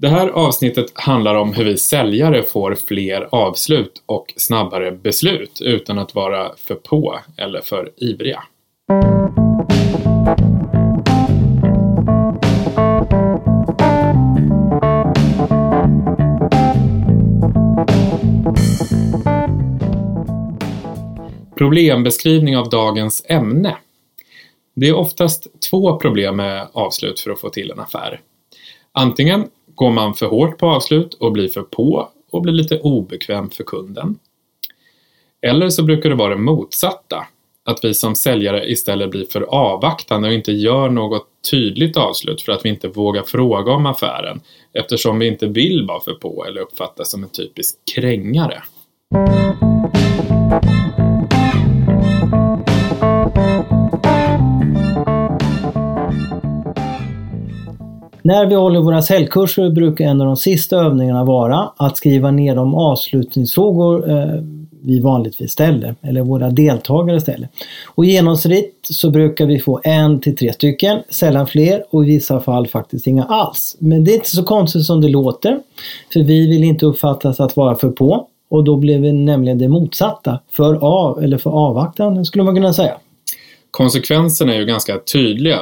Det här avsnittet handlar om hur vi säljare får fler avslut och snabbare beslut utan att vara för på eller för ivriga. Problembeskrivning av dagens ämne. Det är oftast två problem med avslut för att få till en affär. Antingen går man för hårt på avslut och blir för på och blir lite obekväm för kunden. Eller så brukar det vara det motsatta, att vi som säljare istället blir för avvaktande och inte gör något tydligt avslut för att vi inte vågar fråga om affären eftersom vi inte vill vara för på eller uppfattas som en typisk krängare. När vi håller våra säljkurser brukar en av de sista övningarna vara att skriva ner de avslutningsfrågor eh, vi vanligtvis ställer, eller våra deltagare ställer. Och genomsnitt så brukar vi få en till tre stycken, sällan fler och i vissa fall faktiskt inga alls. Men det är inte så konstigt som det låter, för vi vill inte uppfattas att vara för på och då blir vi nämligen det motsatta, för av eller för avvaktande skulle man kunna säga. Konsekvenserna är ju ganska tydliga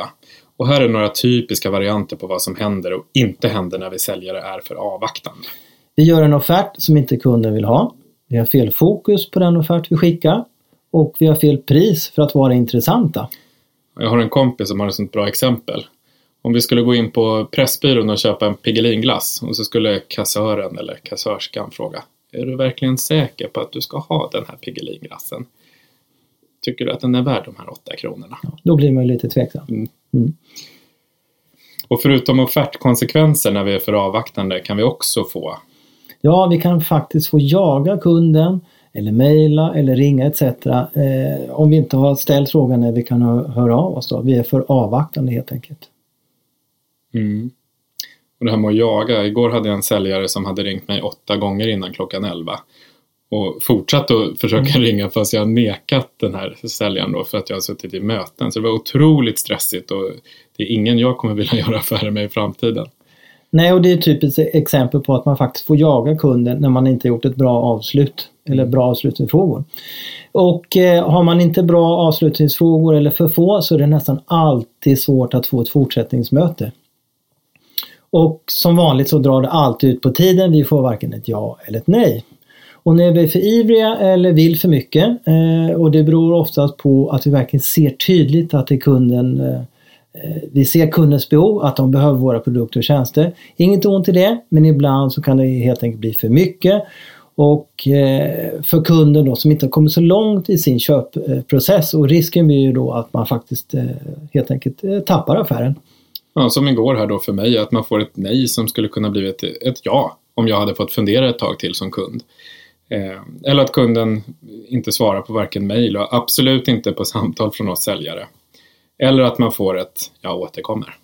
och här är några typiska varianter på vad som händer och inte händer när vi säljare är för avvaktande. Vi gör en offert som inte kunden vill ha. Vi har fel fokus på den offert vi skickar och vi har fel pris för att vara intressanta. Jag har en kompis som har ett sånt bra exempel. Om vi skulle gå in på Pressbyrån och köpa en Piggelinglass och så skulle kassören eller kassörskan fråga Är du verkligen säker på att du ska ha den här Piggelinglassen? Tycker du att den är värd de här åtta kronorna? Ja, då blir man lite tveksam. Mm. Mm. Och förutom offertkonsekvenser när vi är för avvaktande kan vi också få Ja, vi kan faktiskt få jaga kunden eller mejla eller ringa etc. Eh, om vi inte har ställt frågan när vi kan höra av oss då. Vi är för avvaktande helt enkelt. Mm. Och det här med att jaga. Igår hade jag en säljare som hade ringt mig åtta gånger innan klockan elva och fortsatt att försöka mm. ringa fast jag nekat den här säljaren då för att jag har suttit i möten. Så det var otroligt stressigt och det är ingen jag kommer vilja göra affärer med i framtiden. Nej, och det är ett typiskt exempel på att man faktiskt får jaga kunden när man inte gjort ett bra avslut eller bra avslutningsfrågor. Och eh, har man inte bra avslutningsfrågor eller för få så är det nästan alltid svårt att få ett fortsättningsmöte. Och som vanligt så drar det alltid ut på tiden. Vi får varken ett ja eller ett nej. Och när vi är för ivriga eller vill för mycket eh, och det beror oftast på att vi verkligen ser tydligt att det är kunden eh, eh, vi ser kundens behov, att de behöver våra produkter och tjänster. Inget ont i det, men ibland så kan det helt enkelt bli för mycket. Och eh, för kunden då som inte har kommit så långt i sin köpprocess och risken blir ju då att man faktiskt eh, helt enkelt tappar affären. Ja, som igår här då för mig, att man får ett nej som skulle kunna bli ett, ett ja om jag hade fått fundera ett tag till som kund. Eh, eller att kunden inte svarar på varken mejl och absolut inte på samtal från oss säljare. Eller att man får ett ”jag återkommer”.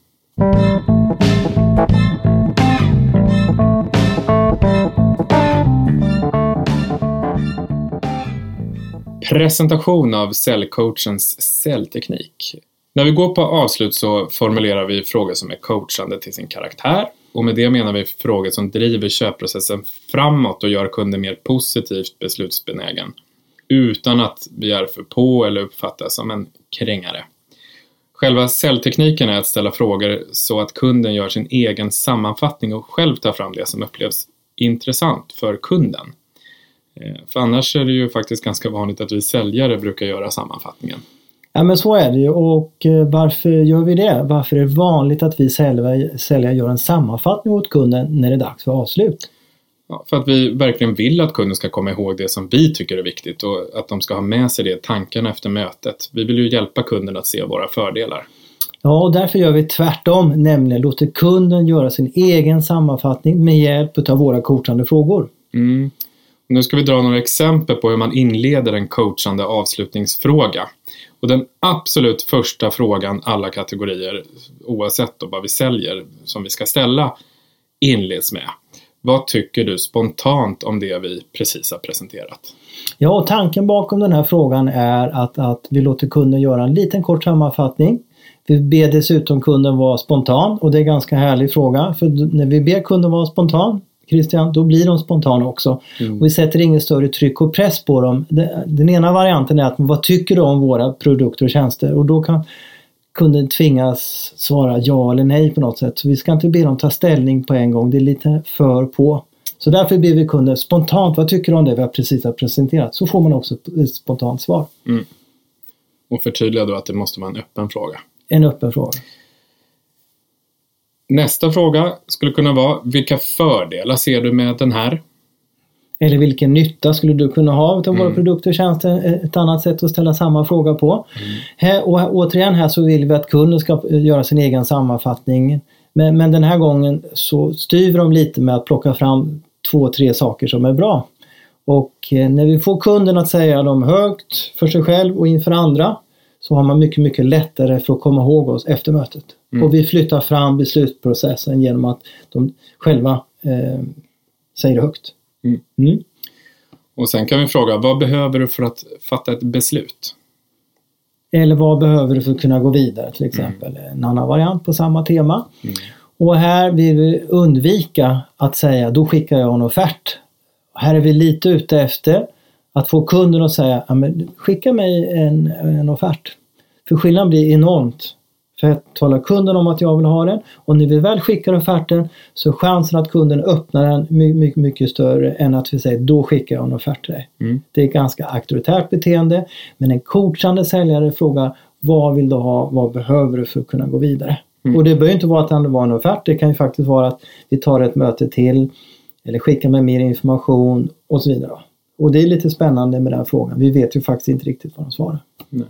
Presentation av säljcoachens säljteknik. När vi går på avslut så formulerar vi frågor som är coachande till sin karaktär och med det menar vi frågor som driver köpprocessen framåt och gör kunden mer positivt beslutsbenägen utan att vi är för på eller uppfattas som en krängare. Själva säljtekniken är att ställa frågor så att kunden gör sin egen sammanfattning och själv tar fram det som upplevs intressant för kunden. Eh, för annars är det ju faktiskt ganska vanligt att vi säljare brukar göra sammanfattningen. Ja men så är det ju och eh, varför gör vi det? Varför är det vanligt att vi säljare gör en sammanfattning åt kunden när det är dags för avslut? Ja, för att vi verkligen vill att kunden ska komma ihåg det som vi tycker är viktigt och att de ska ha med sig det i tankarna efter mötet. Vi vill ju hjälpa kunden att se våra fördelar. Ja, och därför gör vi tvärtom, nämligen låter kunden göra sin egen sammanfattning med hjälp av våra coachande frågor. Mm. Nu ska vi dra några exempel på hur man inleder en coachande avslutningsfråga. Och den absolut första frågan alla kategorier, oavsett vad vi säljer, som vi ska ställa inleds med. Vad tycker du spontant om det vi precis har presenterat? Ja, och tanken bakom den här frågan är att, att vi låter kunden göra en liten kort sammanfattning. Vi ber dessutom kunden vara spontan och det är en ganska härlig fråga för när vi ber kunden vara spontan Christian, då blir de spontana också. Mm. Och vi sätter inget större tryck och press på dem. Den ena varianten är att vad tycker du om våra produkter och tjänster? Och då kan kunden tvingas svara ja eller nej på något sätt. Så vi ska inte be dem ta ställning på en gång, det är lite för på. Så därför ber vi kunden spontant, vad tycker du om det vi har precis har presenterat? Så får man också ett spontant svar. Mm. Och förtydliga då att det måste vara en öppen fråga. En öppen fråga. Nästa fråga skulle kunna vara, vilka fördelar ser du med den här? Eller vilken nytta skulle du kunna ha av våra mm. produkter och tjänster? Ett annat sätt att ställa samma fråga på. Mm. Här, och återigen här så vill vi att kunden ska göra sin egen sammanfattning. Men, men den här gången så styr vi dem lite med att plocka fram två, tre saker som är bra. Och eh, när vi får kunden att säga dem högt för sig själv och inför andra så har man mycket, mycket lättare för att komma ihåg oss efter mötet. Mm. Och vi flyttar fram beslutsprocessen genom att de själva eh, säger högt. Mm. Mm. Och sen kan vi fråga, vad behöver du för att fatta ett beslut? Eller vad behöver du för att kunna gå vidare till exempel? Mm. En annan variant på samma tema. Mm. Och här vill vi undvika att säga, då skickar jag en offert. Här är vi lite ute efter att få kunden att säga, skicka mig en, en offert. För skillnaden blir enormt för att tala kunden om att jag vill ha den och när vi väl skickar offerten så är chansen att kunden öppnar den mycket, mycket, mycket större än att vi säger då skickar jag en offert till dig. Mm. Det är ett ganska auktoritärt beteende men en coachande säljare frågar vad vill du ha, vad behöver du för att kunna gå vidare? Mm. Och det behöver inte vara att det var en offert, det kan ju faktiskt vara att vi tar ett möte till eller skickar med mer information och så vidare. Och det är lite spännande med den frågan. Vi vet ju faktiskt inte riktigt vad de svarar. Nej.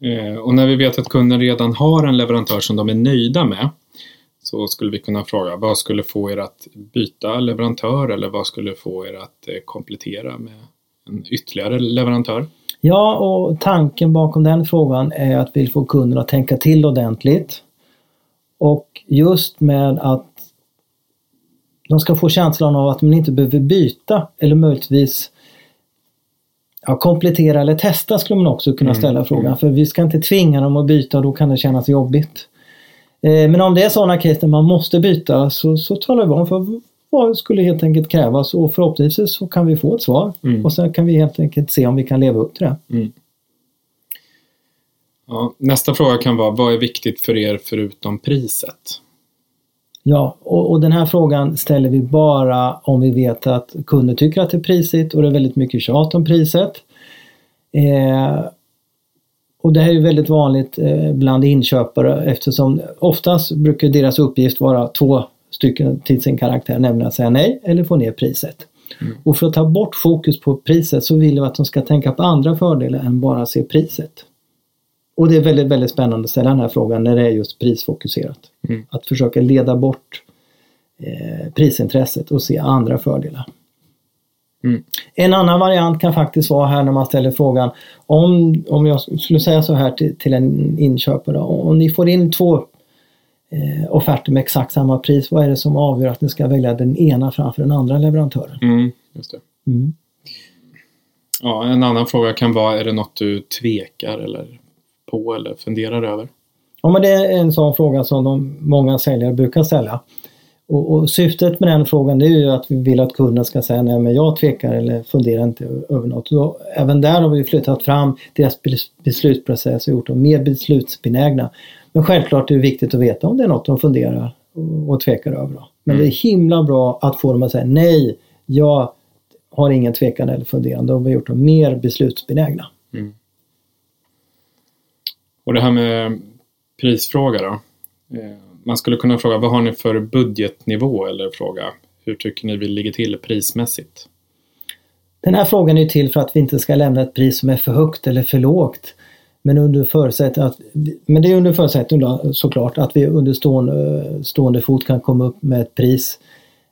Eh, och när vi vet att kunden redan har en leverantör som de är nöjda med så skulle vi kunna fråga vad skulle få er att byta leverantör eller vad skulle få er att eh, komplettera med en ytterligare leverantör? Ja, och tanken bakom den frågan är att vi vill få kunden att tänka till ordentligt. Och just med att de ska få känslan av att man inte behöver byta eller möjligtvis Ja, komplettera eller testa skulle man också kunna mm, ställa mm. frågan. För vi ska inte tvinga dem att byta och då kan det kännas jobbigt. Eh, men om det är sådana case där man måste byta så, så talar vi om för vad skulle helt enkelt krävas och förhoppningsvis så kan vi få ett svar. Mm. Och sen kan vi helt enkelt se om vi kan leva upp till det. Mm. Ja, nästa fråga kan vara, vad är viktigt för er förutom priset? Ja, och, och, den här frågan ställer vi bara om vi vet att kunden tycker att det är prisigt och det är väldigt mycket tjat om priset. Eh, och det här är väldigt vanligt eh, bland inköpare eftersom oftast brukar deras uppgift vara två stycken till sin karaktär, nämligen att säga nej eller få ner priset. Mm. Och för att ta bort fokus på priset så vill vi att de ska tänka på andra fördelar än bara se priset. Och det är väldigt, väldigt spännande att ställa den här frågan när det är just prisfokuserat. Mm. Att försöka leda bort eh, prisintresset och se andra fördelar. Mm. En annan variant kan faktiskt vara här när man ställer frågan om, om jag skulle säga så här till, till en inköpare, om ni får in två eh, offerter med exakt samma pris, vad är det som avgör att ni ska välja den ena framför den andra leverantören? Mm, just det. Mm. Ja, en annan fråga kan vara, är det något du tvekar eller på eller funderar över? Ja, men det är en sån fråga som de många säljare brukar ställa. Och, och, syftet med den frågan det är ju att vi vill att kunden ska säga nej men jag tvekar eller funderar inte över något. Och även där har vi flyttat fram deras beslutsprocess och gjort dem mer beslutsbenägna. Men självklart är det viktigt att veta om det är något de funderar och tvekar över. Då. Men mm. det är himla bra att få dem att säga nej, jag har ingen tvekan eller funderande vi har gjort dem mer beslutsbenägna. Mm. Och det här med prisfråga då. Eh, man skulle kunna fråga vad har ni för budgetnivå eller fråga hur tycker ni vi ligger till prismässigt? Den här frågan är till för att vi inte ska lämna ett pris som är för högt eller för lågt. Men, under förutsättning att, men det är under förutsättning då, såklart att vi under stående, stående fot kan komma upp med ett pris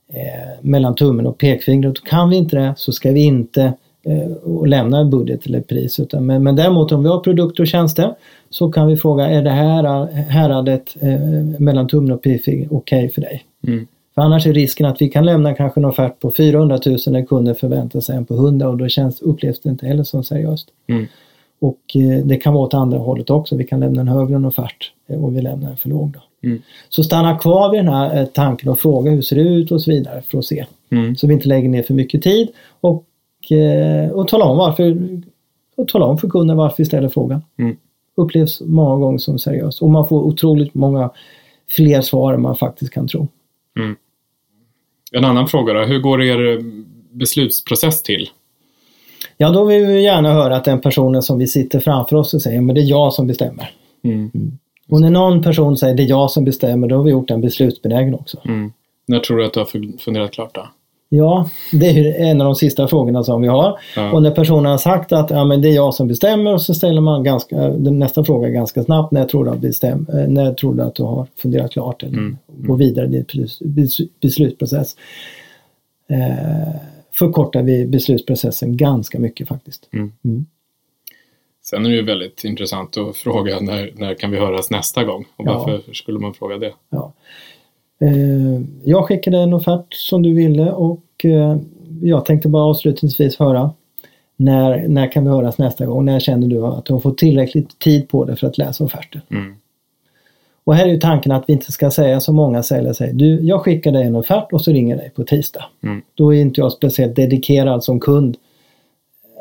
eh, mellan tummen och pekfingret. Kan vi inte det så ska vi inte eh, lämna en budget eller pris. Utan, men, men däremot om vi har produkter och tjänster så kan vi fråga, är det här häradet eh, mellan tummen och pekfingret okej okay för dig? Mm. För annars är risken att vi kan lämna kanske en offert på 400 000 när kunden förväntar sig en på 100 och då känns, upplevs det inte heller som seriöst. Mm. Och eh, det kan vara åt andra hållet också. Vi kan lämna en högre offert eh, och vi lämnar en för låg. Då. Mm. Så stanna kvar vid den här eh, tanken och fråga hur ser det ut och så vidare för att se. Mm. Så vi inte lägger ner för mycket tid och, och tala om varför och tala om för kunden varför vi ställer frågan. Mm. Upplevs många gånger som seriöst och man får otroligt många fler svar än man faktiskt kan tro. Mm. En annan fråga då, hur går er beslutsprocess till? Ja, då vill vi gärna höra att den personen som vi sitter framför oss och säger, men det är jag som bestämmer. Mm. Och när någon person säger det är jag som bestämmer, då har vi gjort en beslutsbenägen också. Mm. När tror du att du har funderat klart då? Ja, det är en av de sista frågorna som vi har. Ja. Och när personen har sagt att ja, men det är jag som bestämmer och så ställer man ganska, nästa fråga ganska snabbt. När tror du att, bestäm, eh, när tror du, att du har funderat klart eller Mm. gå vidare i din bes- bes- beslutsprocess? Eh, förkortar vi beslutsprocessen ganska mycket faktiskt. Mm. Mm. Sen är det ju väldigt intressant att fråga när, när kan vi höras nästa gång? Och Ja. varför skulle man fråga det? Ja. Eh, jag skickade en offert som du ville och eh, jag tänkte bara avslutningsvis höra när, när kan vi höras nästa gång? När känner du att du har fått tillräckligt tid på dig för att läsa offerten? Mm. Och här är ju tanken att vi inte ska säga som många säljare säger. Du, jag skickar dig en offert och så ringer dig på tisdag. Mm. Då är inte jag speciellt dedikerad som kund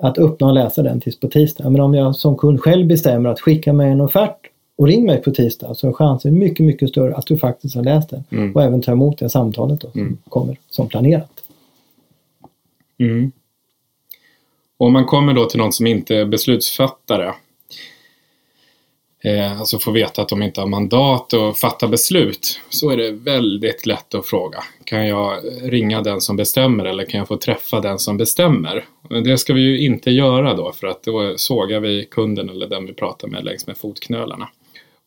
att öppna och läsa den tills på tisdag. Men om jag som kund själv bestämmer att skicka mig en offert och ring mig på tisdag så är chansen mycket, mycket större att du faktiskt har läst den Mm. och även tar emot det samtalet då, som Mm. kommer som planerat. Mm. Om man kommer då till någon som inte är beslutsfattare, eh, alltså får veta att de inte har mandat att fatta beslut, så är det väldigt lätt att fråga. Kan jag ringa den som bestämmer eller kan jag få träffa den som bestämmer? Det ska vi ju inte göra då, för att då sågar vi kunden eller den vi pratar med längs med fotknölarna.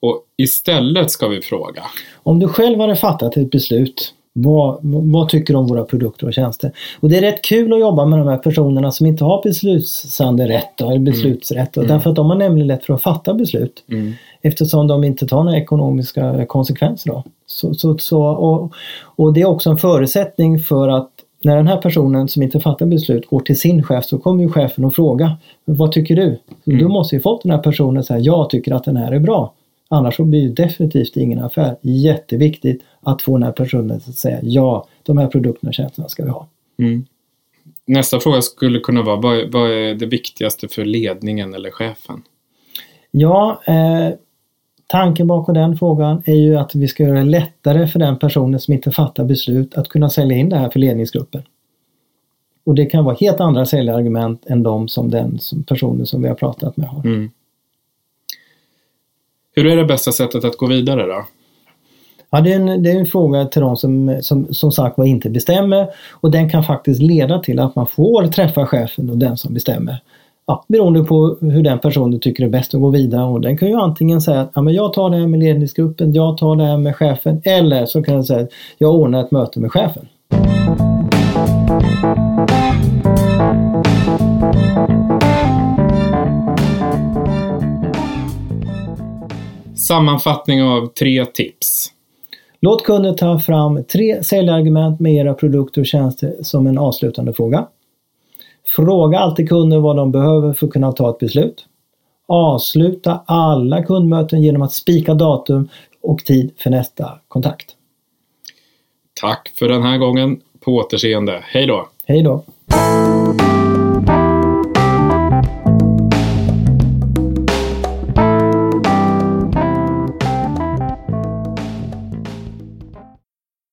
Och istället ska vi fråga, Om du själv hade fattat ett beslut, vad, vad tycker du om våra produkter och tjänster? Och det är rätt kul att jobba med de här personerna som inte har beslutande rätt då, eller beslutsrätt. Då, Därför att de har nämligen lätt för att fatta beslut. mm, Eftersom de inte tar några ekonomiska konsekvenser. Då. Så, så, så, och, och det är också en förutsättning för att när den här personen som inte fattar beslut går till sin chef så kommer ju chefen att fråga Vad tycker du? Mm. Då måste ju fått den här personen säga Jag tycker att den här är bra. Annars så blir det definitivt ingen affär. Jätteviktigt att få den här personen att säga ja, de här produkterna och tjänsterna ska vi ha. mm. Nästa fråga skulle kunna vara, vad är, vad är det viktigaste för ledningen eller chefen? Ja, eh, tanken bakom den frågan är ju att vi ska göra det lättare för den personen som inte fattar beslut att kunna sälja in det här för ledningsgruppen. Och det kan vara helt andra säljargument än de som den som personen som vi har pratat med har. Mm. Hur är det bästa sättet att gå vidare då? Ja, det, är en, det är en fråga till de som, som, som sagt var inte bestämmer och den kan faktiskt leda till att man får träffa chefen och den som bestämmer. Ja, beroende på hur den personen tycker det är bäst att gå vidare och den kan ju antingen säga att ja, men jag tar det här med ledningsgruppen, jag tar det här med chefen eller så kan jag säga att jag ordnar ett möte med chefen. Sammanfattning av tre tips. Låt kunden ta fram tre säljargument med era produkter och tjänster som en avslutande fråga. Fråga alltid kunden vad de behöver för att kunna ta ett beslut. Avsluta alla kundmöten genom att spika datum och tid för nästa kontakt. Tack för den här gången. På återseende. Hej då! Hej då!